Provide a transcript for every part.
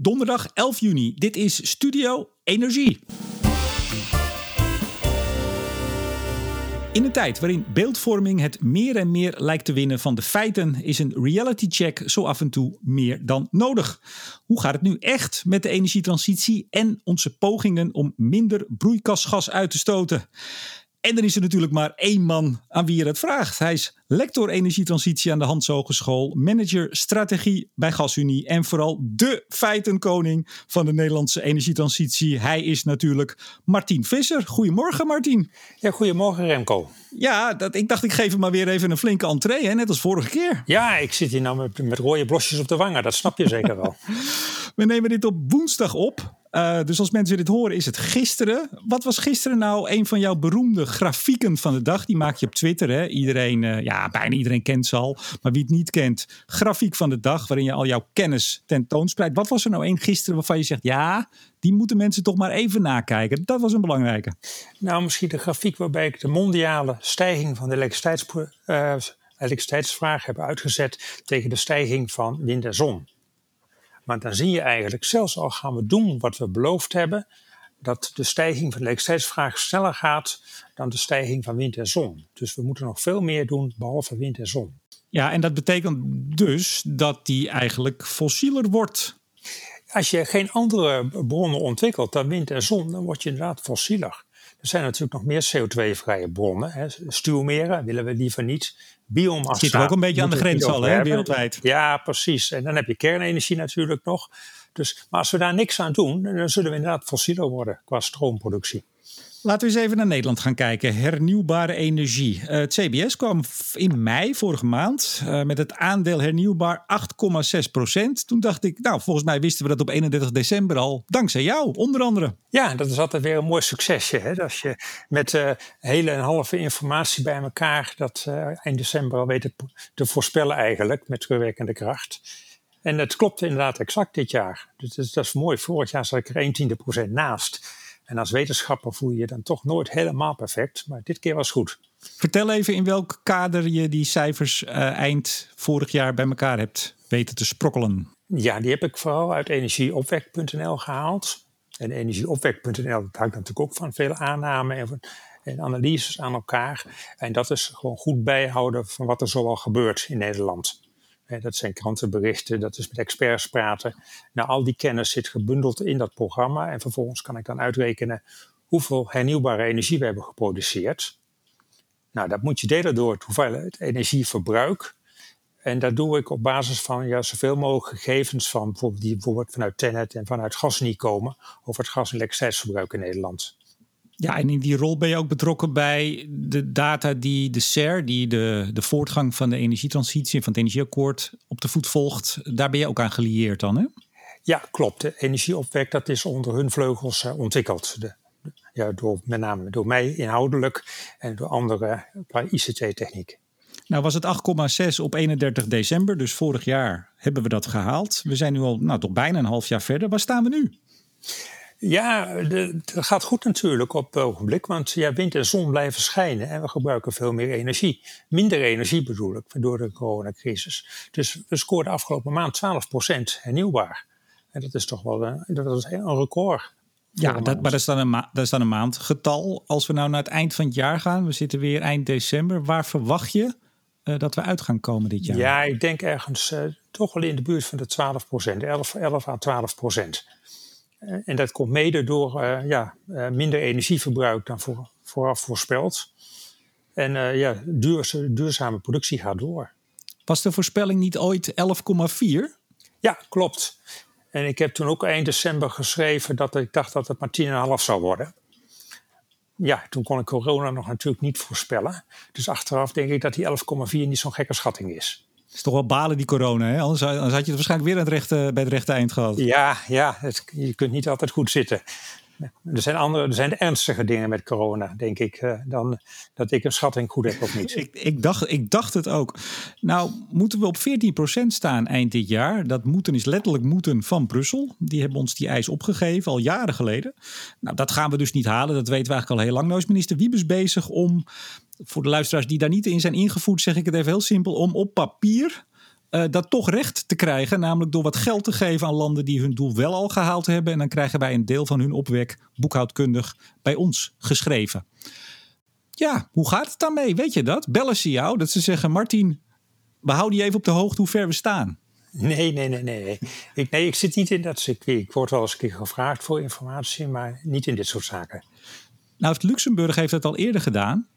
Donderdag 11 juni. Dit is Studio Energie. In een tijd waarin beeldvorming het meer en meer lijkt te winnen van de feiten, is een reality check zo af en toe meer dan nodig. Hoe gaat het nu echt met de energietransitie en onze pogingen om minder broeikasgas uit te stoten? En er is er natuurlijk maar één man aan wie je het vraagt. Hij is lector energietransitie aan de Hans Hogeschool, manager strategie bij GasUnie en vooral de feitenkoning van de Nederlandse energietransitie. Hij is natuurlijk Martin Visser. Goedemorgen Martin. Ja, goedemorgen Remco. Ja, dat, ik dacht ik geef hem maar weer even een flinke entree, hè, net als vorige keer. Ja, ik zit hier nou met, met rode blosjes op de wangen, dat snap je zeker wel. We nemen dit op woensdag op. Uh, dus als mensen dit horen, is het gisteren. Wat was gisteren nou een van jouw beroemde grafieken van de dag? Die maak je op Twitter. Hè? Iedereen, uh, ja, bijna iedereen kent ze al. Maar wie het niet kent, grafiek van de dag, waarin je al jouw kennis tentoonspreidt. Wat was er nou één gisteren waarvan je zegt, ja, die moeten mensen toch maar even nakijken? Dat was een belangrijke. Nou, misschien de grafiek waarbij ik de mondiale stijging van de uh, elektriciteitsvraag heb uitgezet tegen de stijging van wind en zon. Maar dan zie je eigenlijk, zelfs al gaan we doen wat we beloofd hebben, dat de stijging van de elektriciteitsvraag sneller gaat dan de stijging van wind en zon. Dus we moeten nog veel meer doen behalve wind en zon. Ja, en dat betekent dus dat die eigenlijk fossieler wordt. Als je geen andere bronnen ontwikkelt dan wind en zon, dan word je inderdaad fossieler. Er zijn natuurlijk nog meer CO2-vrije bronnen. Hè. Stuwmeren willen we liever niet. Biomassa. Zit er ook een beetje aan de grens al, hè, wereldwijd. Ja, precies. En dan heb je kernenergie natuurlijk nog. Dus, maar als we daar niks aan doen, dan zullen we inderdaad fossieler worden qua stroomproductie. Laten we eens even naar Nederland gaan kijken. Hernieuwbare energie. Uh, het CBS kwam in mei vorige maand uh, met het aandeel hernieuwbaar 8,6 procent. Toen dacht ik, nou volgens mij wisten we dat op 31 december al. Dankzij jou, onder andere. Ja, dat is altijd weer een mooi succesje. Hè? Als je met uh, hele en halve informatie bij elkaar dat eind december al weet te, te voorspellen eigenlijk met terugwerkende kracht. En het klopt inderdaad exact dit jaar. Dus dat is, dat is mooi. Vorig jaar zat ik er 1 tiende procent naast. En als wetenschapper voel je je dan toch nooit helemaal perfect, maar dit keer was goed. Vertel even in welk kader je die cijfers uh, eind vorig jaar bij elkaar hebt weten te sprokkelen. Ja, die heb ik vooral uit energieopwek.nl gehaald. En energieopwek.nl hangt natuurlijk ook van vele aannamen en, en analyses aan elkaar. En dat is gewoon goed bijhouden van wat er zoal gebeurt in Nederland. Dat zijn krantenberichten, dat is met experts praten. Nou, al die kennis zit gebundeld in dat programma. En vervolgens kan ik dan uitrekenen hoeveel hernieuwbare energie we hebben geproduceerd. Nou, dat moet je delen door het hoeveelheid energieverbruik. En dat doe ik op basis van ja, zoveel mogelijk gegevens van bijvoorbeeld die bijvoorbeeld vanuit Tenet en vanuit Gasnie komen over het gas- en elektriciteitsverbruik in Nederland. Ja, en in die rol ben je ook betrokken bij de data die de SER, die de, de voortgang van de energietransitie, van het energieakkoord, op de voet volgt. Daar ben je ook aan gelieerd dan, hè? Ja, klopt. De energieopwek, dat is onder hun vleugels uh, ontwikkeld. De, ja, door, met name door mij inhoudelijk en door anderen qua ICT-techniek. Nou was het 8,6 op 31 december, dus vorig jaar hebben we dat gehaald. We zijn nu al nou, toch bijna een half jaar verder. Waar staan we nu? Ja, het gaat goed natuurlijk op het ogenblik, want ja, wind en zon blijven schijnen en we gebruiken veel meer energie. Minder energie bedoel ik, door de coronacrisis. Dus we scoorden afgelopen maand 12% hernieuwbaar. En dat is toch wel een, dat is een record. Ja, dat, maar dat is, dan een dat is dan een maandgetal. Als we nou naar het eind van het jaar gaan, we zitten weer eind december. Waar verwacht je uh, dat we uit gaan komen dit jaar? Ja, ik denk ergens uh, toch wel in de buurt van de 12%, 11, 11 à 12%. En dat komt mede door uh, ja, uh, minder energieverbruik dan voor, vooraf voorspeld. En ja, duur, duurzame productie gaat door. Was de voorspelling niet ooit 11,4? Ja, klopt. En ik heb toen ook eind december geschreven dat ik dacht dat het maar 10,5 zou worden. Ja, toen kon ik corona nog natuurlijk niet voorspellen. Dus achteraf denk ik dat die 11,4 niet zo'n gekke schatting is is toch wel balen die corona, hè? Anders, had je het waarschijnlijk weer het rechte, bij het rechte eind gehad. Ja, ja het, je kunt niet altijd goed zitten. Er zijn, andere, er zijn ernstige dingen met corona, denk ik, uh, dan dat ik een schatting goed heb of niet. ik, ik, dacht, ik dacht het ook. Nou, moeten we op 14% staan eind dit jaar? Dat moeten is letterlijk moeten van Brussel. Die hebben ons die eis opgegeven, al jaren geleden. Nou, dat gaan we dus niet halen. Dat weten we eigenlijk al heel lang. Nou is minister Wiebes bezig om voor de luisteraars die daar niet in zijn ingevoerd, zeg ik het even heel simpel, om op papier uh, dat toch recht te krijgen. Namelijk door wat geld te geven aan landen die hun doel wel al gehaald hebben. En dan krijgen wij een deel van hun opwek boekhoudkundig bij ons geschreven. Ja, hoe gaat het dan mee? Weet je dat? Bellen ze jou dat ze zeggen: Martin, we houden je even op de hoogte hoe ver we staan. Nee, nee, nee, nee. Ik, nee, ik zit niet in dat circuit. Ik word wel eens een keer gevraagd voor informatie, maar niet in dit soort zaken. Nou, Luxemburg heeft dat al eerder gedaan.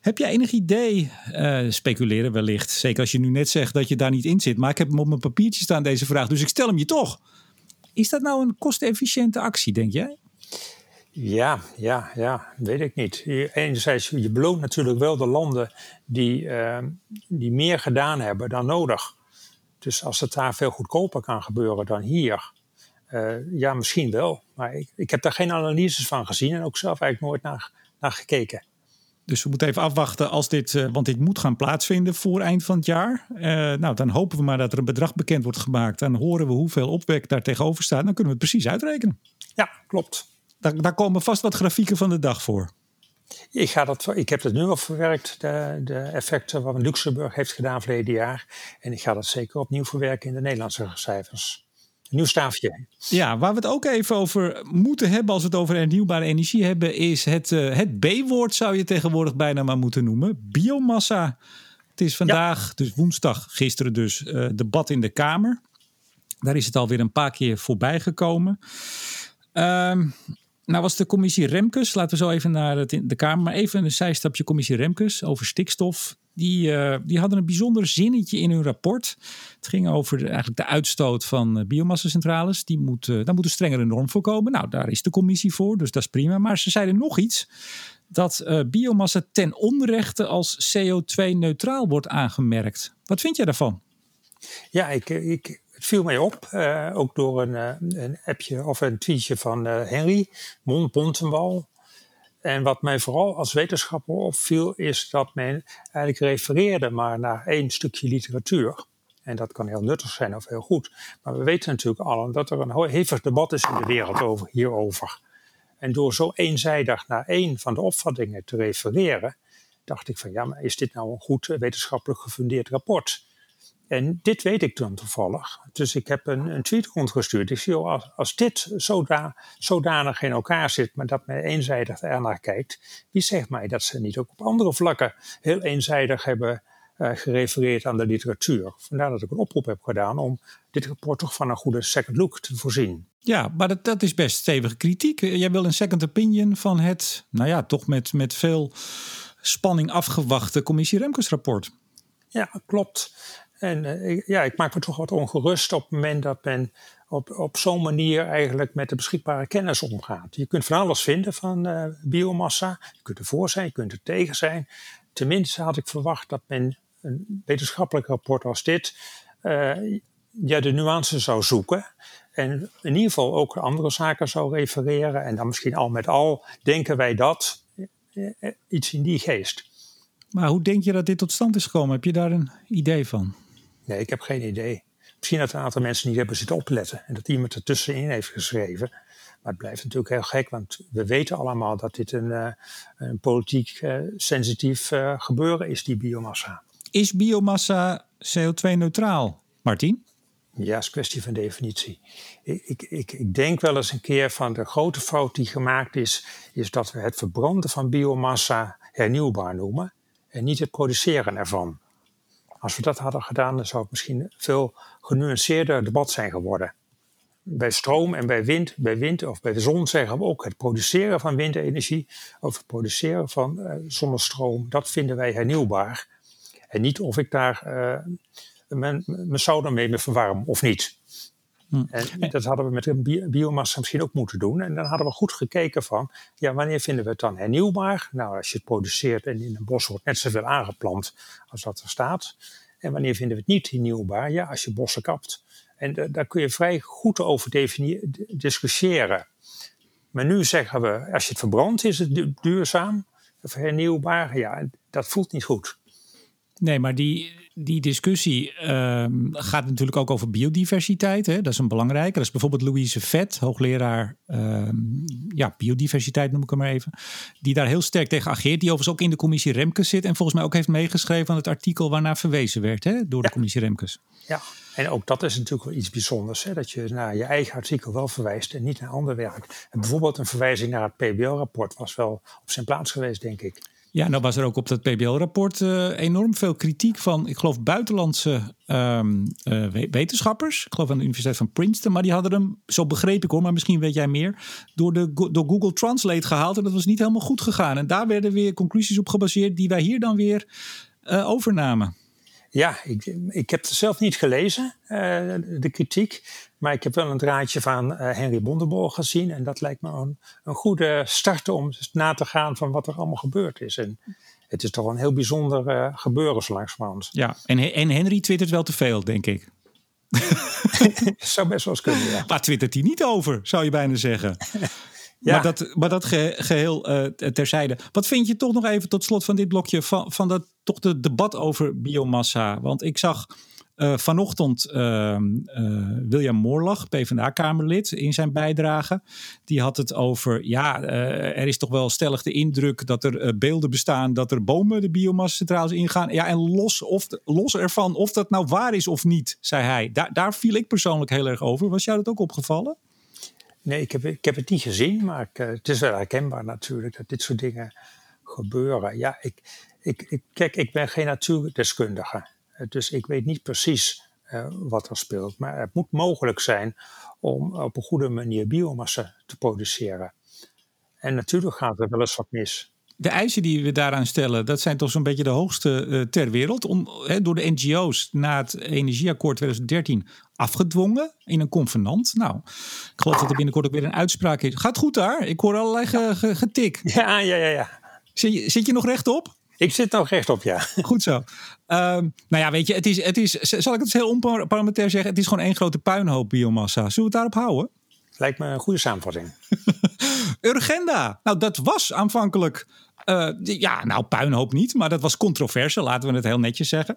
Heb jij enig idee, uh, speculeren wellicht, zeker als je nu net zegt dat je daar niet in zit, maar ik heb hem op mijn papiertje staan deze vraag, dus ik stel hem je toch. Is dat nou een kostefficiënte actie, denk jij? Ja, ja, ja, weet ik niet. Enerzijds, je beloont natuurlijk wel de landen die, uh, die meer gedaan hebben dan nodig. Dus als het daar veel goedkoper kan gebeuren dan hier, uh, ja, misschien wel. Maar ik, ik heb daar geen analyses van gezien en ook zelf eigenlijk nooit naar, naar gekeken. Dus we moeten even afwachten als dit, uh, want dit moet gaan plaatsvinden voor eind van het jaar. Uh, nou, dan hopen we maar dat er een bedrag bekend wordt gemaakt. Dan horen we hoeveel opwek daar tegenover staat. Dan kunnen we het precies uitrekenen. Ja, klopt. Daar, daar komen vast wat grafieken van de dag voor. Ik, ga dat, ik heb het nu al verwerkt, de, de effecten wat Luxemburg heeft gedaan verleden jaar. En ik ga dat zeker opnieuw verwerken in de Nederlandse cijfers. Nieuw staafje. Ja, waar we het ook even over moeten hebben als we het over hernieuwbare energie hebben, is het, uh, het B-woord zou je tegenwoordig bijna maar moeten noemen. Biomassa. Het is vandaag, dus woensdag, gisteren dus, uh, debat in de Kamer. Daar is het alweer een paar keer voorbij gekomen. Uh, nou was de commissie Remkes, laten we zo even naar de Kamer, maar even een zijstapje commissie Remkes over stikstof. Die, uh, die hadden een bijzonder zinnetje in hun rapport. Het ging over de, eigenlijk de uitstoot van uh, biomassacentrales. Die moet, uh, daar moet een strengere norm voor komen. Nou, daar is de commissie voor, dus dat is prima. Maar ze zeiden nog iets. Dat biomassa ten onrechte als CO2-neutraal wordt aangemerkt. Wat vind jij daarvan? Ja, ik, ik, het viel mij op, uh, ook door een, uh, een, appje of een tweetje van uh, Henry Bontenwal. En wat mij vooral als wetenschapper opviel, is dat men eigenlijk refereerde maar naar één stukje literatuur. En dat kan heel nuttig zijn of heel goed. Maar we weten natuurlijk allen dat er een hevig debat is in de wereld over, hierover. En door zo eenzijdig naar één van de opvattingen te refereren, dacht ik van ja, maar is dit nou een goed wetenschappelijk gefundeerd rapport? En dit weet ik dan toevallig. Dus ik heb een, een tweet rondgestuurd. Ik zie, als, als dit zoda, zodanig in elkaar zit, maar dat men eenzijdig ernaar kijkt, wie zegt mij dat ze niet ook op andere vlakken heel eenzijdig hebben uh, gerefereerd aan de literatuur? Vandaar dat ik een oproep heb gedaan om dit rapport toch van een goede second look te voorzien. Ja, maar dat, dat is best stevige kritiek. Jij wil een second opinion van het, nou ja, toch met, met veel spanning afgewachte commissie Remkes rapport. Ja, klopt. En uh, ja, ik maak me toch wat ongerust op het moment dat men op, op zo'n manier eigenlijk met de beschikbare kennis omgaat. Je kunt van alles vinden van uh, biomassa. Je kunt ervoor zijn, je kunt er tegen zijn. Tenminste had ik verwacht dat men een wetenschappelijk rapport als dit uh, ja, de nuances zou zoeken. En in ieder geval ook andere zaken zou refereren. En dan misschien al met al denken wij dat. Iets in die geest. Maar hoe denk je dat dit tot stand is gekomen? Heb je daar een idee van? Nee, ik heb geen idee. Misschien dat een aantal mensen niet hebben zitten opletten en dat iemand ertussenin heeft geschreven. Maar het blijft natuurlijk heel gek, want we weten allemaal dat dit een, uh, een politiek uh, sensitief uh, gebeuren is, die biomassa. Is biomassa CO2-neutraal, Martin? Ja, is kwestie van definitie. Ik, ik, ik, ik, denk wel eens een keer van de grote fout die gemaakt is, is dat we het verbranden van biomassa hernieuwbaar noemen en niet het produceren ervan. Als we dat hadden gedaan, dan zou het misschien veel genuanceerder debat zijn geworden. Bij stroom en bij wind, bij wind of bij de zon zeggen we ook het produceren van windenergie of het produceren van uh, zonnestroom, dat vinden wij hernieuwbaar. En niet of ik daar uh, mijn, sauna mee me verwarm of niet. Hm. En dat hadden we met een biomassa misschien ook moeten doen. En dan hadden we goed gekeken van, ja, wanneer vinden we het dan hernieuwbaar? Nou, als je het produceert en in een bos wordt net zoveel aangeplant als dat er staat. En wanneer vinden we het niet hernieuwbaar? Ja, als je bossen kapt. En daar kun je vrij goed over discussiëren. Maar nu zeggen we, als je het verbrandt, is het duurzaam of hernieuwbaar. Ja, dat voelt niet goed. Nee, maar die, die discussie ehm, gaat natuurlijk ook over biodiversiteit. Hè? Dat is een belangrijke. Dat is bijvoorbeeld Louise Vet, hoogleraar ehm, ja, biodiversiteit noem ik hem maar even. Die daar heel sterk tegen ageert. Die overigens ook in de commissie Remkes zit. En volgens mij ook heeft meegeschreven aan het artikel waarnaar verwezen werd hè? door de commissie Remkes. Ja, en ook dat is natuurlijk wel iets bijzonders. Hè? Dat je naar je eigen artikel wel verwijst en niet naar ander werk. En bijvoorbeeld een verwijzing naar het PBL-rapport was wel op zijn plaats geweest, denk ik. Ja, nou was er ook op dat PBL-rapport uh, enorm veel kritiek van, ik geloof, buitenlandse um, uh, wetenschappers. Ik geloof aan de Universiteit van Princeton, maar die hadden hem, zo begreep ik hoor, maar misschien weet jij meer, door, de, door Google Translate gehaald. En dat was niet helemaal goed gegaan. En daar werden weer conclusies op gebaseerd die wij hier dan weer uh, overnamen. Ja, ik, ik heb het zelf niet gelezen, de kritiek. Maar ik heb wel een draadje van uh, Henry Bondenborg gezien. En dat lijkt me een, een goede start om na te gaan van wat er allemaal gebeurd is. En het is toch een heel bijzonder uh, gebeuren langzamerhand. Ja, en, en Henry twittert wel te veel, denk ik. zou best wel eens kunnen, ja. Maar twittert hij niet over, zou je bijna zeggen. Ja. Maar dat, maar dat geheel uh, terzijde. Wat vind je toch nog even tot slot van dit blokje van, van dat toch de debat over biomassa? Want ik zag uh, vanochtend uh, uh, William Moorlag, PvdA-kamerlid, in zijn bijdrage. Die had het over, ja, er is toch wel stellig de indruk dat er beelden bestaan dat er bomen de biomassa-centrales ingaan. Ja, en los, of, los ervan of dat nou waar is of niet, zei hij. Daar, daar viel ik persoonlijk heel erg over. Was jou dat ook opgevallen? Nee, ik heb, ik heb het niet gezien, maar het is wel herkenbaar natuurlijk dat dit soort dingen gebeuren. Ja, ik, ik, ik, kijk, ik ben geen natuurdeskundige. Dus ik weet niet precies uh, wat er speelt. Maar het moet mogelijk zijn om op een goede manier biomassa te produceren. En natuurlijk gaat er wel eens wat mis. De eisen die we daaraan stellen, dat zijn toch zo'n beetje de hoogste uh, ter wereld. Om, door de NGO's na het Energieakkoord 2013 afgedwongen in een convenant. Nou, ik geloof dat er binnenkort ook weer een uitspraak is. Gaat goed daar? Ik hoor allerlei getik. Ja, ja, ja. ja. Zit, je, zit je nog rechtop? Ik zit nog rechtop, ja. Goed zo. Um, nou ja, weet je, het is, het is, zal ik het heel onparlementair zeggen? Het is gewoon één grote puinhoop biomassa. Zullen we het daarop houden? Lijkt me een goede samenvatting. Urgenda. Nou, dat was aanvankelijk. Uh, ja, nou, puinhoop niet, maar dat was controverse, laten we het heel netjes zeggen.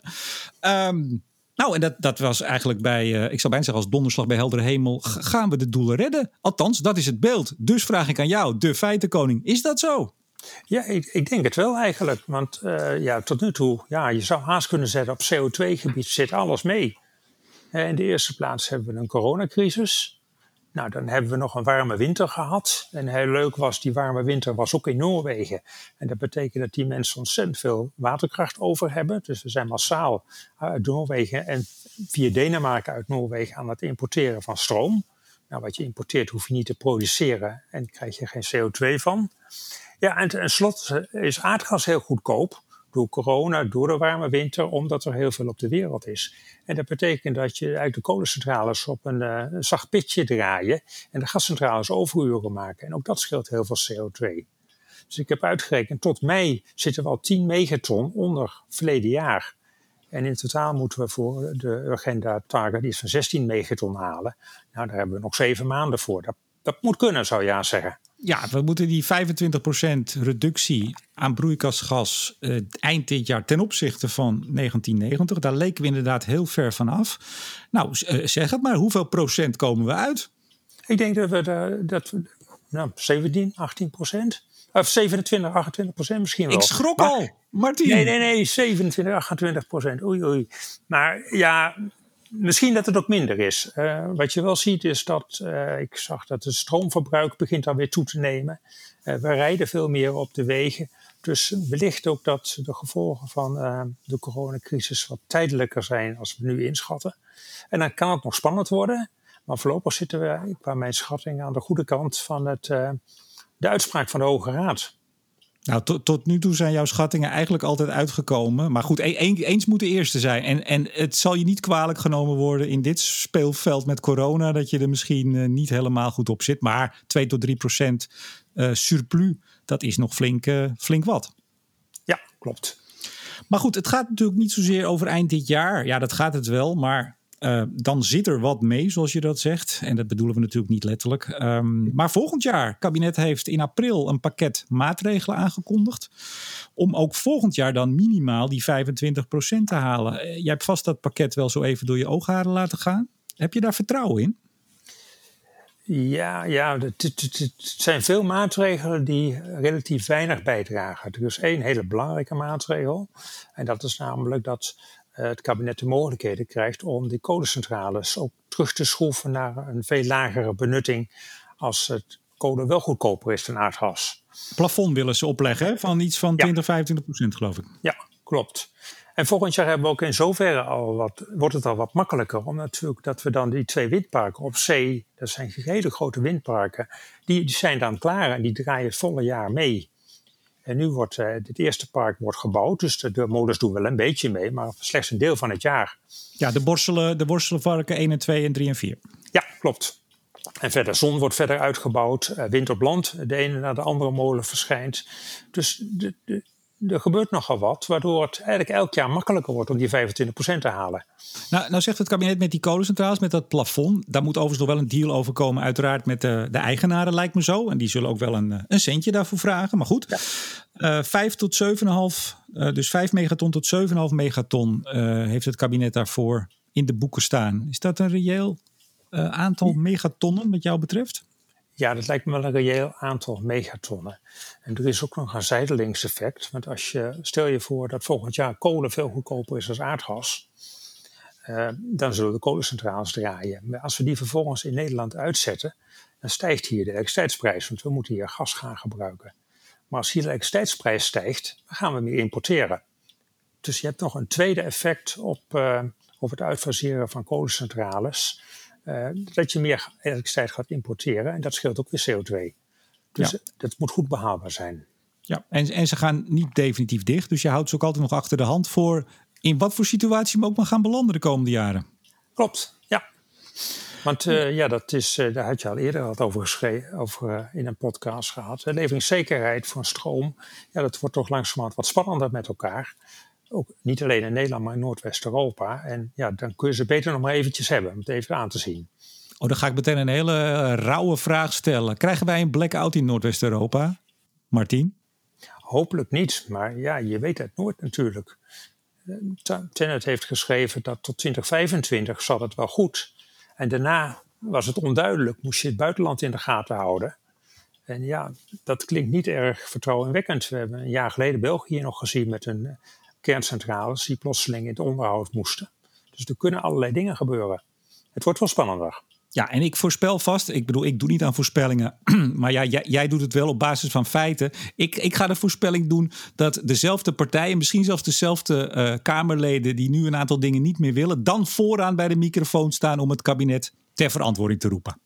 Um, nou, en dat, dat was eigenlijk bij, uh, ik zou bijna zeggen als donderslag bij heldere hemel, gaan we de doelen redden? Althans, dat is het beeld. Dus vraag ik aan jou, de feitenkoning, is dat zo? Ja, ik, ik, denk het wel eigenlijk. Want uh, ja, tot nu toe, ja, je zou haast kunnen zeggen op CO2-gebied zit alles mee. In de eerste plaats hebben we een coronacrisis. Nou, dan hebben we nog een warme winter gehad. En heel leuk was, die warme winter was ook in Noorwegen. En dat betekent dat die mensen ontzettend veel waterkracht over hebben. Dus we zijn massaal uit Noorwegen en via Denemarken uit Noorwegen aan het importeren van stroom. Nou, wat je importeert hoef je niet te produceren en krijg je geen CO2 van. Ja, en tenslotte is aardgas heel goedkoop door corona, door de warme winter, omdat er heel veel op de wereld is. En dat betekent dat je uit de kolencentrales op een, een zacht pitje draaien en de gascentrales overuren maken. En ook dat scheelt heel veel CO2. Dus ik heb uitgerekend, tot mei zitten we al 10 megaton onder verleden jaar. En in totaal moeten we voor de agenda target die is van 16 megaton halen. Nou, daar hebben we nog zeven maanden voor. Dat, dat moet kunnen, zou je ja zeggen. Ja, we moeten die 25% reductie aan broeikasgas uh, eind dit jaar ten opzichte van 1990. Daar leken we inderdaad heel ver van af. Nou, uh, zeg het maar, hoeveel procent komen we uit? Ik denk dat we, dat we nou, 17, 18 procent. Of 27, 28 procent misschien wel. Ik schrok maar, al, Martin. Nee, nee, nee, 27, 28 procent. Oei, oei. Maar ja, misschien dat het ook minder is. Uh, wat je wel ziet is dat uh, ik zag dat het stroomverbruik begint alweer toe te nemen. Uh, we rijden veel meer op de wegen. Dus wellicht ook dat de gevolgen van de coronacrisis wat tijdelijker zijn als we nu inschatten. En dan kan het nog spannend worden. Maar voorlopig zitten we, qua mijn schatting, aan de goede kant van het, de uitspraak van de Hoge Raad. Nou, tot, tot nu toe zijn jouw schattingen eigenlijk altijd uitgekomen. Maar goed, e-, eens moet de eerste zijn. En, en het zal je niet kwalijk genomen worden in dit speelveld met corona... dat je er misschien uh, niet helemaal goed op zit. Maar 2 tot 3 procent uh, surplus, dat is nog flink, uh, flink wat. Ja, klopt. Maar goed, het gaat natuurlijk niet zozeer over eind dit jaar. Ja, dat gaat het wel. Maar Uh, dan zit er wat mee, zoals je dat zegt. En dat bedoelen we natuurlijk niet letterlijk. Um, maar volgend jaar, het kabinet heeft in april een pakket maatregelen aangekondigd. Om ook volgend jaar dan minimaal die 25% te halen. Uh, jij hebt vast dat pakket wel zo even door je oogharen laten gaan. Heb je daar vertrouwen in? Ja, ja het, zijn veel maatregelen die relatief weinig bijdragen. Er is één hele belangrijke maatregel. En dat is namelijk dat het kabinet de mogelijkheden krijgt om die kolencentrales ook terug te schroeven naar een veel lagere benutting als het kolen wel goedkoper is dan aardgas. Plafond willen ze opleggen van iets van 20, 25 procent geloof ik. Ja, klopt. En volgend jaar hebben we ook in zoverre al wat, wordt het al wat makkelijker. Omdat natuurlijk dat we dan die twee windparken op zee, dat zijn hele grote windparken, die, die zijn dan klaar en die draaien het volle jaar mee. En nu wordt uh, dit eerste park wordt gebouwd, dus de, de molens doen wel een beetje mee, maar slechts een deel van het jaar. Ja, de, borstelen, de borstelenvarken 1 en 2 en 3 en 4. Ja, klopt. En verder, zon wordt verder uitgebouwd, uh, wind op land, de ene naar de andere molen verschijnt. Dus de, de, er gebeurt nogal wat, waardoor het eigenlijk elk jaar makkelijker wordt om die 25% te halen. Nou, nou zegt het kabinet met die kolencentrales, met dat plafond, daar moet overigens nog wel een deal over komen, uiteraard met de, de eigenaren lijkt me zo. En die zullen ook wel een, een centje daarvoor vragen, maar goed. Ja. Uh, 5 tot 7,5, uh, dus 5 megaton tot 7,5 megaton uh, heeft het kabinet daarvoor in de boeken staan. Is dat een reëel aantal megatonnen wat jou betreft? Ja, dat lijkt me wel een reëel aantal megatonnen. En er is ook nog een zijdelingseffect. Want als je, stel je voor dat volgend jaar kolen veel goedkoper is dan aardgas. Uh, dan zullen de kolencentrales draaien. Maar als we die vervolgens in Nederland uitzetten, dan stijgt hier de elektriciteitsprijs. Want we moeten hier gas gaan gebruiken. Maar als hier de elektriciteitsprijs stijgt, dan gaan we meer importeren. Dus je hebt nog een tweede effect op, uh, op het uitfaseren van kolencentrales. Uh, dat je meer elektriciteit gaat importeren en dat scheelt ook weer CO2. Dus ja. dat moet goed behaalbaar zijn. Ja, en, en ze gaan niet definitief dicht, dus je houdt ze ook altijd nog achter de hand voor in wat voor situatie we ook maar gaan belanden de komende jaren. Klopt, ja. Want uh, ja, dat is, uh, daar had je al eerder wat over geschreven, over in een podcast gehad. Leveringszekerheid van stroom, ja, dat wordt toch langzamerhand wat spannender met elkaar ook niet alleen in Nederland, maar in Noordwest-Europa. En ja, dan kun je ze beter nog maar eventjes hebben, om het even aan te zien. Oh, dan ga ik meteen een hele uh, rauwe vraag stellen. Krijgen wij een blackout in Noordwest-Europa, Martin? Hopelijk niet, maar ja, je weet het nooit natuurlijk. Tenet heeft geschreven dat tot 2025 zat het wel goed. En daarna was het onduidelijk, moest je het buitenland in de gaten houden. En ja, dat klinkt niet erg vertrouwenwekkend. We hebben een jaar geleden België nog gezien met een kerncentrales die plotseling in het onderhoud moesten. Dus er kunnen allerlei dingen gebeuren. Het wordt wel spannender. Ja, en ik voorspel vast, ik bedoel, ik doe niet aan voorspellingen, maar ja, jij, jij, doet het wel op basis van feiten. Ik, ik ga de voorspelling doen dat dezelfde partijen, misschien zelfs dezelfde uh, Kamerleden die nu een aantal dingen niet meer willen, dan vooraan bij de microfoon staan om het kabinet ter verantwoording te roepen.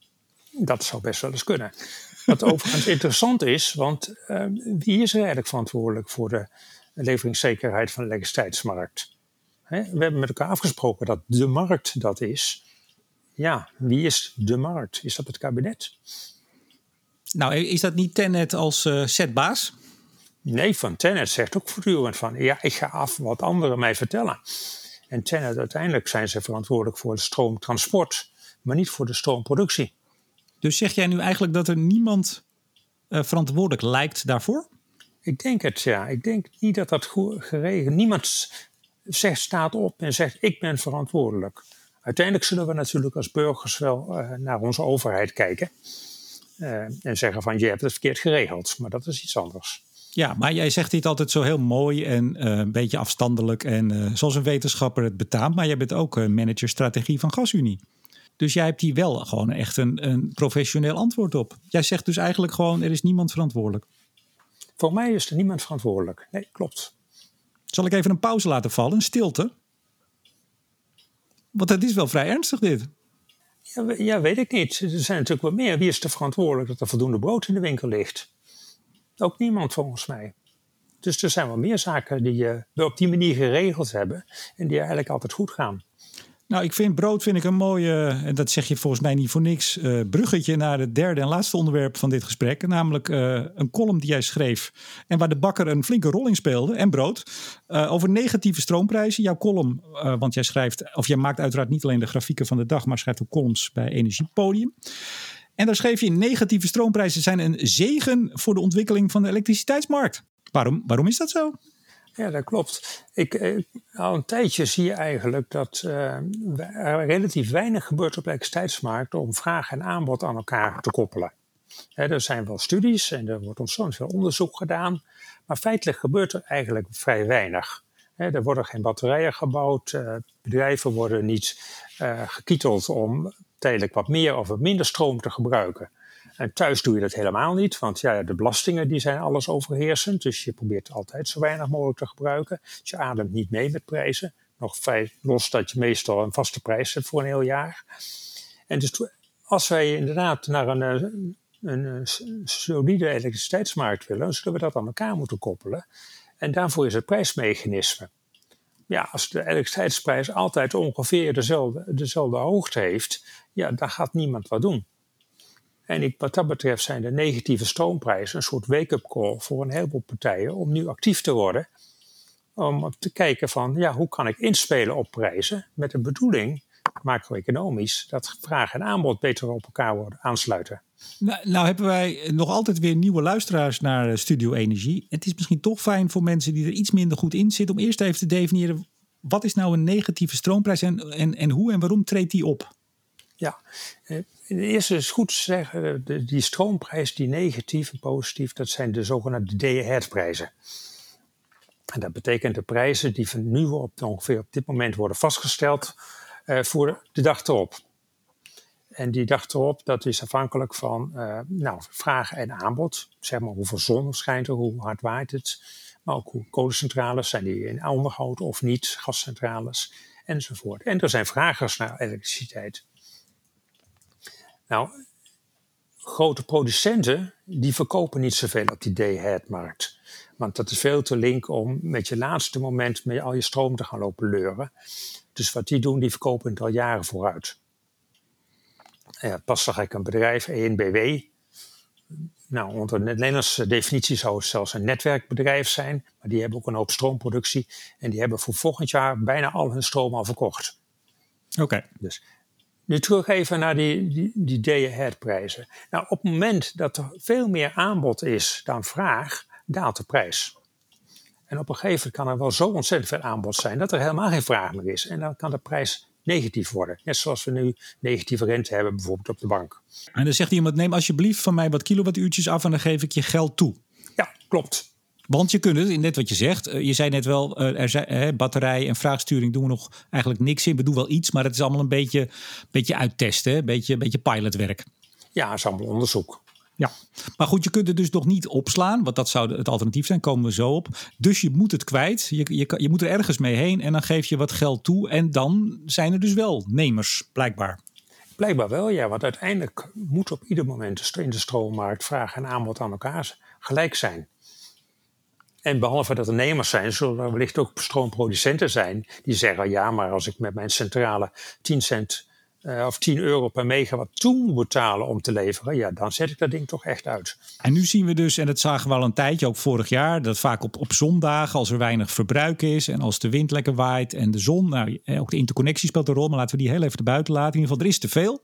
Dat zou best wel eens kunnen. Wat overigens interessant is, want uh, wie is er eigenlijk verantwoordelijk voor de leveringszekerheid van de elektriciteitsmarkt. we hebben met elkaar afgesproken dat de markt dat is. Ja, wie is de markt? Is dat het kabinet? Nou, is dat niet Tenet als uh, zetbaas? Nee, van Tenet zegt ook voortdurend van... ja, ik ga af wat anderen mij vertellen. En Tenet, uiteindelijk zijn ze verantwoordelijk voor het stroomtransport... maar niet voor de stroomproductie. Dus zeg jij nu eigenlijk dat er niemand uh, verantwoordelijk lijkt daarvoor? Ik denk het, ja. Ik denk niet dat dat goed geregeld Niemand zegt, staat op en zegt: Ik ben verantwoordelijk. Uiteindelijk zullen we natuurlijk als burgers wel uh, naar onze overheid kijken. Uh, en zeggen: van je hebt het verkeerd geregeld. Maar dat is iets anders. Ja, maar jij zegt dit altijd zo heel mooi en uh, een beetje afstandelijk. En zoals een wetenschapper het betaamt. Maar jij bent ook manager strategie van GasUnie. Dus jij hebt hier wel gewoon echt een, een professioneel antwoord op. Jij zegt dus eigenlijk gewoon: er is niemand verantwoordelijk. Voor mij is er niemand verantwoordelijk. Nee, klopt. Zal ik even een pauze laten vallen, een stilte? Want het is wel vrij ernstig dit. Ja, ja, weet ik niet. Er zijn natuurlijk wel meer. Wie is er verantwoordelijk dat er voldoende brood in de winkel ligt? Ook niemand volgens mij. Dus er zijn wel meer zaken die we op die manier geregeld hebben en die eigenlijk altijd goed gaan. Nou, ik vind brood vind ik een mooie, en dat zeg je volgens mij niet voor niks, uh, bruggetje naar het derde en laatste onderwerp van dit gesprek. Namelijk uh, een column die jij schreef en waar de bakker een flinke rol in speelde, en brood, uh, over negatieve stroomprijzen. Jouw column, want jij schrijft, of jij maakt uiteraard niet alleen de grafieken van de dag, maar schrijft ook columns bij Energiepodium. En daar schreef je, negatieve stroomprijzen zijn een zegen voor de ontwikkeling van de elektriciteitsmarkt. Waarom, waarom is dat zo? Ja, dat klopt. Ik, eh, al een tijdje zie je eigenlijk dat uh, er relatief weinig gebeurt op de elektriciteitsmarkt om vraag en aanbod aan elkaar te koppelen. er zijn wel studies en er wordt ontzettend veel onderzoek gedaan, maar feitelijk gebeurt er eigenlijk vrij weinig. er worden geen batterijen gebouwd, uh, bedrijven worden niet gekieteld om tijdelijk wat meer of wat minder stroom te gebruiken. En thuis doe je dat helemaal niet, want ja, de belastingen die zijn alles overheersend. Dus je probeert altijd zo weinig mogelijk te gebruiken. Dus je ademt niet mee met prijzen. Nog vrij los dat je meestal een vaste prijs hebt voor een heel jaar. En dus als wij inderdaad naar een, een, een solide elektriciteitsmarkt willen, zullen we dat aan elkaar moeten koppelen. En daarvoor is het prijsmechanisme. Ja, als de elektriciteitsprijs altijd ongeveer dezelfde, dezelfde hoogte heeft, ja, dan gaat niemand wat doen. En ik, wat dat betreft zijn de negatieve stroomprijzen een soort wake-up call voor een heleboel partijen om nu actief te worden. Om te kijken van, ja, hoe kan ik inspelen op prijzen met de bedoeling, macro-economisch, dat vraag en aanbod beter op elkaar worden aansluiten. Nou, nou, hebben wij nog altijd weer nieuwe luisteraars naar Studio Energie. Het is misschien toch fijn voor mensen die er iets minder goed in zitten om eerst even te definiëren wat is nou een negatieve stroomprijs en, en, en hoe en waarom treedt die op? Ja, eh, eerste is goed zeggen, de, die stroomprijs, die negatief en positief, dat zijn de zogenaamde day-ahead-prijzen. En dat betekent de prijzen die van nu op ongeveer op dit moment worden vastgesteld uh, voor de dag erop. En die dag erop, dat is afhankelijk van uh, nou, vraag en aanbod. Zeg maar hoeveel zon schijnt er, hoe hard waait het. Maar ook hoe kolencentrales, zijn die in onderhoud of niet, gascentrales enzovoort. En er zijn vragers naar elektriciteit. Nou, grote producenten die verkopen niet zoveel op die day-ahead-markt. Want dat is veel te link om met je laatste moment met al je stroom te gaan lopen leuren. Dus wat die doen, die verkopen het al jaren vooruit. Ja, pas zag ik een bedrijf, ENBW. Nou, onder de Nederlandse definitie zou het zelfs een netwerkbedrijf zijn. Maar die hebben ook een hoop stroomproductie. En die hebben voor volgend jaar bijna al hun stroom al verkocht. Oké. Dus nu terug even naar die, die, die day-ahead prijzen. Nou, op het moment dat er veel meer aanbod is dan vraag, daalt de prijs. En op een gegeven moment kan er wel zo ontzettend veel aanbod zijn dat er helemaal geen vraag meer is. En dan kan de prijs negatief worden. Net zoals we nu negatieve rente hebben, bijvoorbeeld op de bank. En dan zegt iemand: neem alsjeblieft van mij wat kilowattuurtjes af en dan geef ik je geld toe. Ja, klopt. Want je kunt het, net wat je zegt, eh, je zei net wel, eh, er zijn, batterij en vraagsturing doen we nog eigenlijk niks in. We doen wel iets, maar het is allemaal een beetje, beetje uittesten, een beetje, beetje pilotwerk. Ja, het is allemaal onderzoek. Ja, maar goed, je kunt het dus nog niet opslaan, want dat zou het alternatief zijn, komen we zo op. Dus je moet het kwijt, je, je, je moet er ergens mee heen en dan geef je wat geld toe en dan zijn er dus wel nemers, blijkbaar. Blijkbaar wel, ja, want uiteindelijk moet op ieder moment in de stroommarkt vraag en aanbod aan elkaar gelijk zijn. En behalve dat er nemers zijn, zullen er wellicht ook stroomproducenten zijn die zeggen: ja, maar als ik met mijn centrale 10 cent uh, of 10 euro per megawatt toe moet betalen om te leveren, ja, dan zet ik dat ding toch echt uit. En nu zien we dus, en dat zagen we al een tijdje, ook vorig jaar, dat vaak op, op zondagen, als er weinig verbruik is en als de wind lekker waait en de zon, nou, eh, ook de interconnectie speelt een rol, maar laten we die heel even buiten laten. In ieder geval, er is te veel.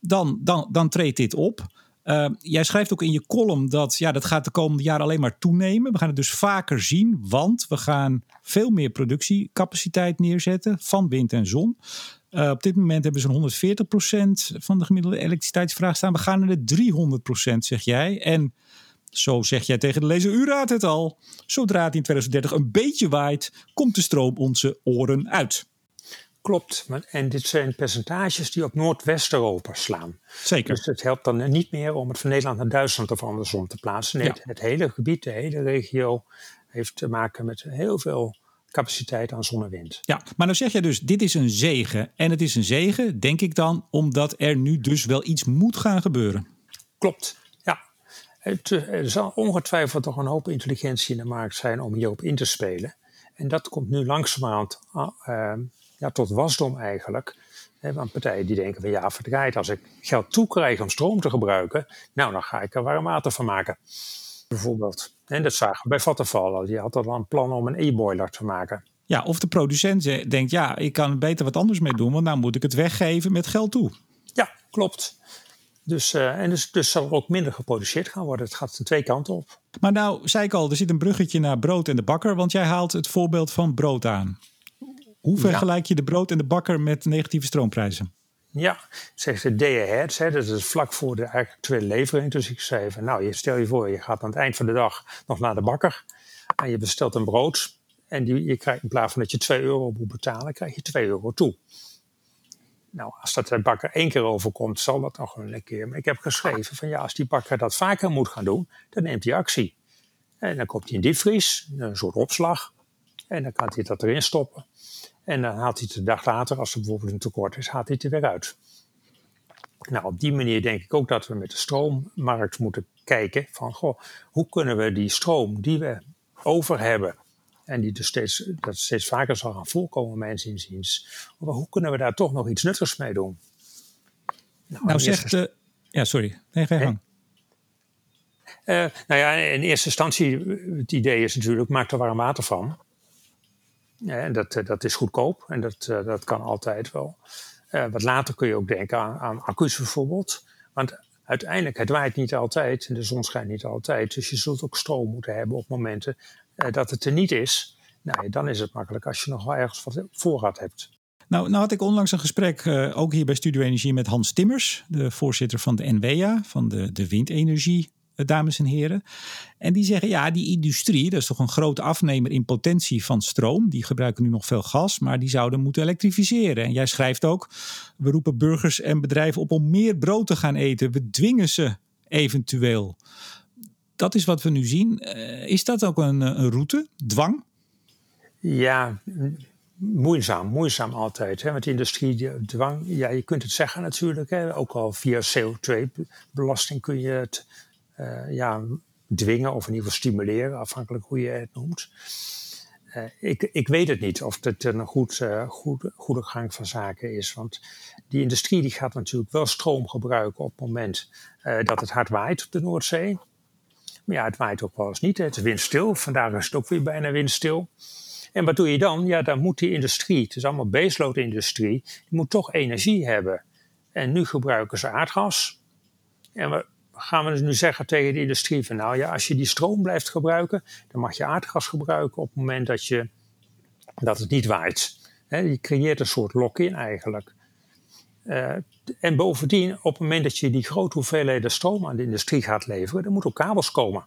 Dan, dan, dan treedt dit op. Uh, jij schrijft ook in je column dat ja, dat gaat de komende jaren alleen maar toenemen. We gaan het dus vaker zien, want we gaan veel meer productiecapaciteit neerzetten van wind en zon. Uh, op dit moment hebben ze 140% van de gemiddelde elektriciteitsvraag staan. We gaan naar de 300%, zeg jij. En zo zeg jij tegen de lezer, u raadt het al. Zodra het in 2030 een beetje waait, komt de stroom onze oren uit. Klopt. En dit zijn percentages die op Noordwest-Europa slaan. Zeker. Dus het helpt dan niet meer om het van Nederland naar Duitsland of andersom te plaatsen. Nee, het hele gebied, de hele regio heeft te maken met heel veel capaciteit aan zon en wind. Ja, maar nou zeg jij dus, dit is een zegen. En het is een zegen, denk ik dan, omdat er nu dus wel iets moet gaan gebeuren. Klopt, ja. Het, er zal ongetwijfeld toch een hoop intelligentie in de markt zijn om hierop in te spelen. En dat komt nu langzamerhand uh, ja, tot wasdom eigenlijk. want partijen die denken van ja, verdraaid, als ik geld toekrijg om stroom te gebruiken, nou dan ga ik er warm water van maken. Bijvoorbeeld. En dat zagen we bij Vattenfall. Die had al een plan om een e-boiler te maken. Ja, of de producent denkt, ja, ik kan beter wat anders mee doen, want nou moet ik het weggeven met geld toe. Ja, klopt. Dus, uh, en dus, dus zal er ook minder geproduceerd gaan worden. Het gaat twee kanten op. Maar nou, zei ik al, er zit een bruggetje naar brood en de bakker, want jij haalt het voorbeeld van brood aan. Hoe vergelijk je de brood en de bakker met negatieve stroomprijzen? Ja, zegt de day ahead, hè, dat is vlak voor de actuele levering. Dus ik zei van, nou, je stel je voor, je gaat aan het eind van de dag nog naar de bakker en je bestelt een brood. En die, je krijgt in plaats van dat je 2 euro moet betalen, krijg je 2 euro toe. Nou, als dat de bakker één keer overkomt, zal dat nog een keer. Maar ik heb geschreven van ja, als die bakker dat vaker moet gaan doen, dan neemt hij actie. En dan komt hij in diepvries, een soort opslag. En dan kan hij dat erin stoppen. En dan haalt hij het de dag later, als er bijvoorbeeld een tekort is, haalt hij het er weer uit. Nou, op die manier denk ik ook dat we met de stroommarkt moeten kijken van, goh, hoe kunnen we die stroom die we over hebben, en die dus steeds, dat steeds vaker zal gaan voorkomen, mijn inziens. Hoe kunnen we daar toch nog iets nuttigs mee doen? Nou, nou zegt... Uh, ja, sorry. Nee, ga je gang. Uh, nou ja, in eerste instantie, het idee is natuurlijk, maak er warm water van. En dat, eh, dat is goedkoop en dat, dat kan altijd wel. wat later kun je ook denken aan, accu's bijvoorbeeld. Want uiteindelijk, het waait niet altijd en de zon schijnt niet altijd. Dus je zult ook stroom moeten hebben op momenten eh, dat het er niet is, nou, dan is het makkelijk als je nog wel ergens wat voorraad hebt. Nou, nou had ik onlangs een gesprek, ook hier bij Studio Energie, met Hans Timmers, de voorzitter van de NWA, van de, de windenergie, eh, dames en heren. En die zeggen, ja, die industrie, dat is toch een grote afnemer in potentie van stroom. Die gebruiken nu nog veel gas, maar die zouden moeten elektrificeren. En jij schrijft ook, we roepen burgers en bedrijven op om meer brood te gaan eten. We dwingen ze eventueel dat is wat we nu zien. Eh, is dat ook een, een route, dwang? Ja, moeizaam, moeizaam altijd. Hè? Want industrie, dwang, ja, je kunt het zeggen natuurlijk. Hè? Ook al via CO2-belasting kun je het ja, dwingen of in ieder geval stimuleren, afhankelijk hoe je het noemt. Uh, ik, ik weet het niet of het een goed, uh, goed, goede gang van zaken is. Want die industrie die gaat natuurlijk wel stroom gebruiken op het moment dat het hard waait op de Noordzee. Maar ja, het waait ook wel eens niet. Het is windstil. Vandaag is het ook weer bijna windstil. En wat doe je dan? Ja, dan moet die industrie, het is allemaal baseload industrie, die moet toch energie hebben. En nu gebruiken ze aardgas. En gaan we dus nu zeggen tegen de industrie van nou ja, als je die stroom blijft gebruiken, dan mag je aardgas gebruiken op het moment dat, je, dat het niet waait. je creëert een soort lock-in eigenlijk. Uh, en bovendien, op het moment dat je die grote hoeveelheden stroom aan de industrie gaat leveren, dan moeten ook kabels komen.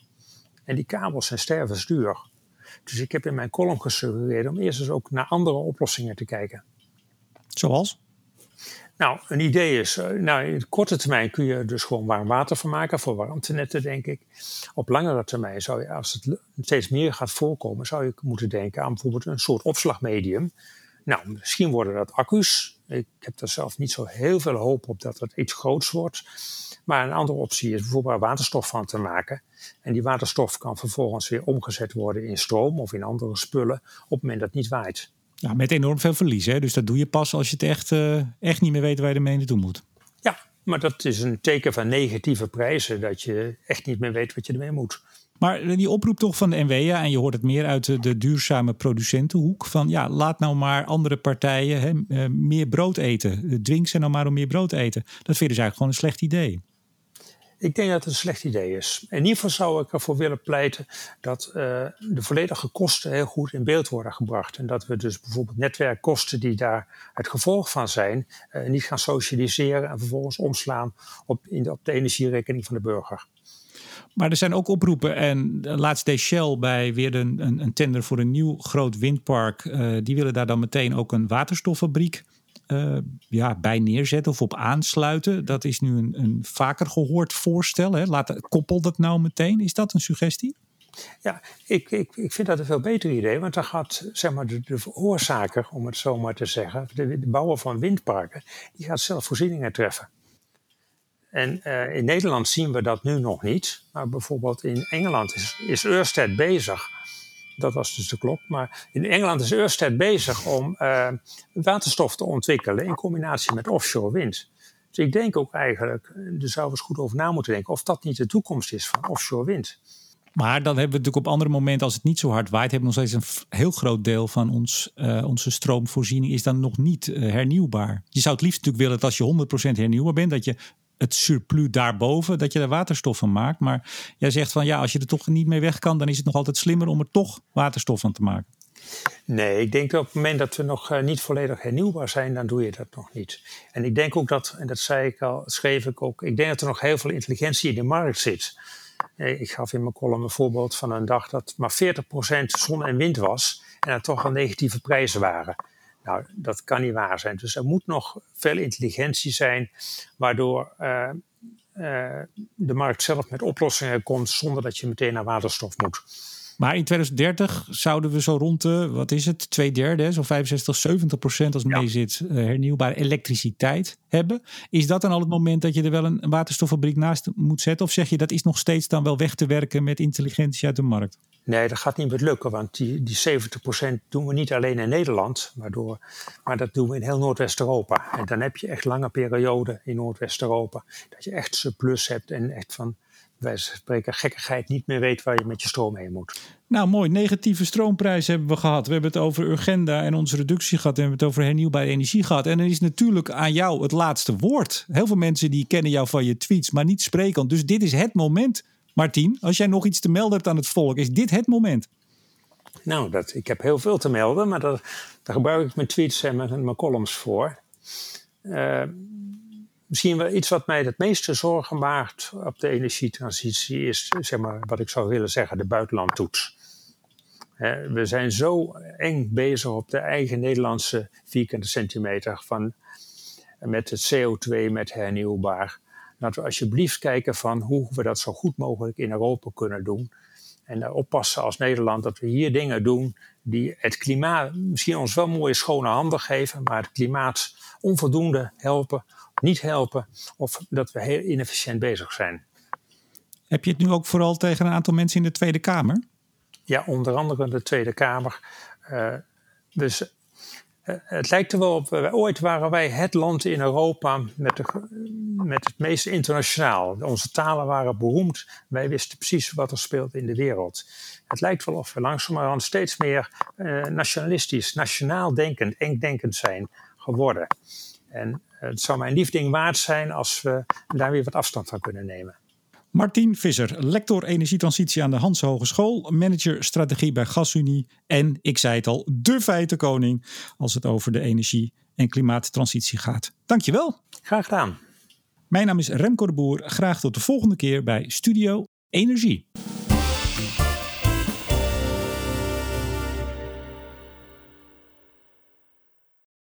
En die kabels zijn stervensduur. Dus ik heb in mijn column gesuggereerd om eerst eens ook naar andere oplossingen te kijken. Zoals? Nou, een idee is, eh, nou, in korte termijn kun je dus gewoon warm water van maken voor warmtenetten, denk ik. Op langere termijn zou je, als het steeds meer gaat voorkomen, zou je moeten denken aan bijvoorbeeld een soort opslagmedium. Nou, misschien worden dat accu's, ik heb er zelf niet zo heel veel hoop op dat het iets groots wordt. Maar een andere optie is bijvoorbeeld waterstof van te maken. En die waterstof kan vervolgens weer omgezet worden in stroom of in andere spullen op het moment dat het niet waait. Ja, met enorm veel verlies. Hè? Dus dat doe je pas als je het echt, uh, echt niet meer weet waar je ermee naartoe moet. Ja, maar dat is een teken van negatieve prijzen. Dat je echt niet meer weet wat je ermee moet. Maar die oproep toch van de NWA, en je hoort het meer uit de, duurzame producentenhoek, van ja, laat nou maar andere partijen hè, eh, meer brood eten. Dwing ze nou maar om meer brood te eten. Dat vinden ze eigenlijk gewoon een slecht idee. Ik denk dat het een slecht idee is. In ieder geval zou ik ervoor willen pleiten dat uh, de volledige kosten heel goed in beeld worden gebracht. En dat we dus bijvoorbeeld netwerkkosten die daar het gevolg van zijn, uh, niet gaan socialiseren en vervolgens omslaan op, in de, op de energierekening van de burger. Maar er zijn ook oproepen. En laatst deed Shell bij weer een, een, een tender voor een nieuw groot windpark. Uh, die willen daar dan meteen ook een waterstoffabriek uh, ja, bij neerzetten of op aansluiten. Dat is nu een, een vaker gehoord voorstel. Hè? Laat, koppel dat nou meteen. Is dat een suggestie? Ja, ik, ik, ik vind dat een veel beter idee, want dan gaat zeg maar, de, de veroorzaker, om het zo maar te zeggen, de, de bouwer van windparken, die gaat zelf voorzieningen treffen. En uh, in Nederland zien we dat nu nog niet. Maar bijvoorbeeld in Engeland is, is Ørsted bezig Dat was dus de klok. Maar in Engeland is Ørsted bezig om uh, waterstof te ontwikkelen in combinatie met offshore wind. Dus ik denk ook eigenlijk, er zou eens goed over na moeten denken, of dat niet de toekomst is van offshore wind. Maar dan hebben we natuurlijk op andere momenten, als het niet zo hard waait, hebben we nog steeds een heel groot deel van ons, uh, onze stroomvoorziening is dan nog niet uh, hernieuwbaar. Je zou het liefst natuurlijk willen dat als je 100% hernieuwbaar bent, dat je het surplus daarboven, dat je er waterstof van maakt. Maar jij zegt van ja, als je er toch niet mee weg kan, dan is het nog altijd slimmer om er toch waterstof van te maken. Nee, ik denk dat op het moment dat we nog uh, niet volledig hernieuwbaar zijn, dan doe je dat nog niet. En ik denk ook dat, en dat zei ik al, schreef ik ook, ik denk dat er nog heel veel intelligentie in de markt zit. Ik gaf in mijn column een voorbeeld van een dag dat maar 40% zon en wind was en er toch al negatieve prijzen waren. Nou, dat kan niet waar zijn. Dus er moet nog veel intelligentie zijn, waardoor uh, uh, de markt zelf met oplossingen komt zonder dat je meteen naar waterstof moet. Maar in 2030 zouden we zo rond de, wat is het, twee derde, zo 65, 70 procent als ja. mee zit, uh, hernieuwbare elektriciteit hebben. Is dat dan al het moment dat je er wel een, een waterstoffabriek naast moet zetten? Of zeg je dat is nog steeds dan wel weg te werken met intelligentie uit de markt? Nee, dat gaat niet meer lukken, want die, die 70% doen we niet alleen in Nederland, waardoor, maar dat doen we in heel Noordwest-Europa. En dan heb je echt lange perioden in Noordwest-Europa, dat je echt surplus hebt en echt van wij spreken gekkigheid niet meer weet waar je met je stroom heen moet. Nou, mooi. Negatieve stroomprijs hebben we gehad. We hebben het over Urgenda en onze reductie gehad. En we hebben het over hernieuwbare energie gehad. En dan is natuurlijk aan jou het laatste woord. Heel veel mensen die kennen jou van je tweets, maar niet spreken. Dus dit is het moment, Martien. Als jij nog iets te melden hebt aan het volk, is dit het moment? Nou, dat, ik heb heel veel te melden, maar dat, daar gebruik ik mijn tweets en mijn, mijn columns voor. Uh, misschien wel iets wat mij het meeste zorgen maakt op de energietransitie is, zeg maar, wat ik zou willen zeggen, de buitenlandtoets. We zijn zo eng bezig op de eigen Nederlandse vierkante centimeter van, met het CO2, met hernieuwbaar. Laten we alsjeblieft kijken van hoe we dat zo goed mogelijk in Europa kunnen doen. En oppassen als Nederland dat we hier dingen doen die het klimaat misschien ons wel mooie schone handen geven, maar het klimaat onvoldoende helpen niet helpen of dat we heel inefficiënt bezig zijn. Heb je het nu ook vooral tegen een aantal mensen in de Tweede Kamer? Ja, onder andere de Tweede Kamer. Uh, dus het lijkt er wel op. Ooit waren wij het land in Europa met, de, met het meest internationaal. Onze talen waren beroemd. Wij wisten precies wat er speelt in de wereld. Het lijkt wel of we langzamerhand steeds meer uh, nationalistisch, nationaal denkend, engdenkend zijn geworden. En het zou mijn liefding waard zijn als we daar weer wat afstand van kunnen nemen. Martin Visser, lector energietransitie aan de Hanse Hogeschool, manager strategie bij GasUnie en, ik zei het al, de feitenkoning als het over de energie- en klimaattransitie gaat. Dankjewel. Graag gedaan. Mijn naam is Remco de Boer. Graag tot de volgende keer bij Studio Energie.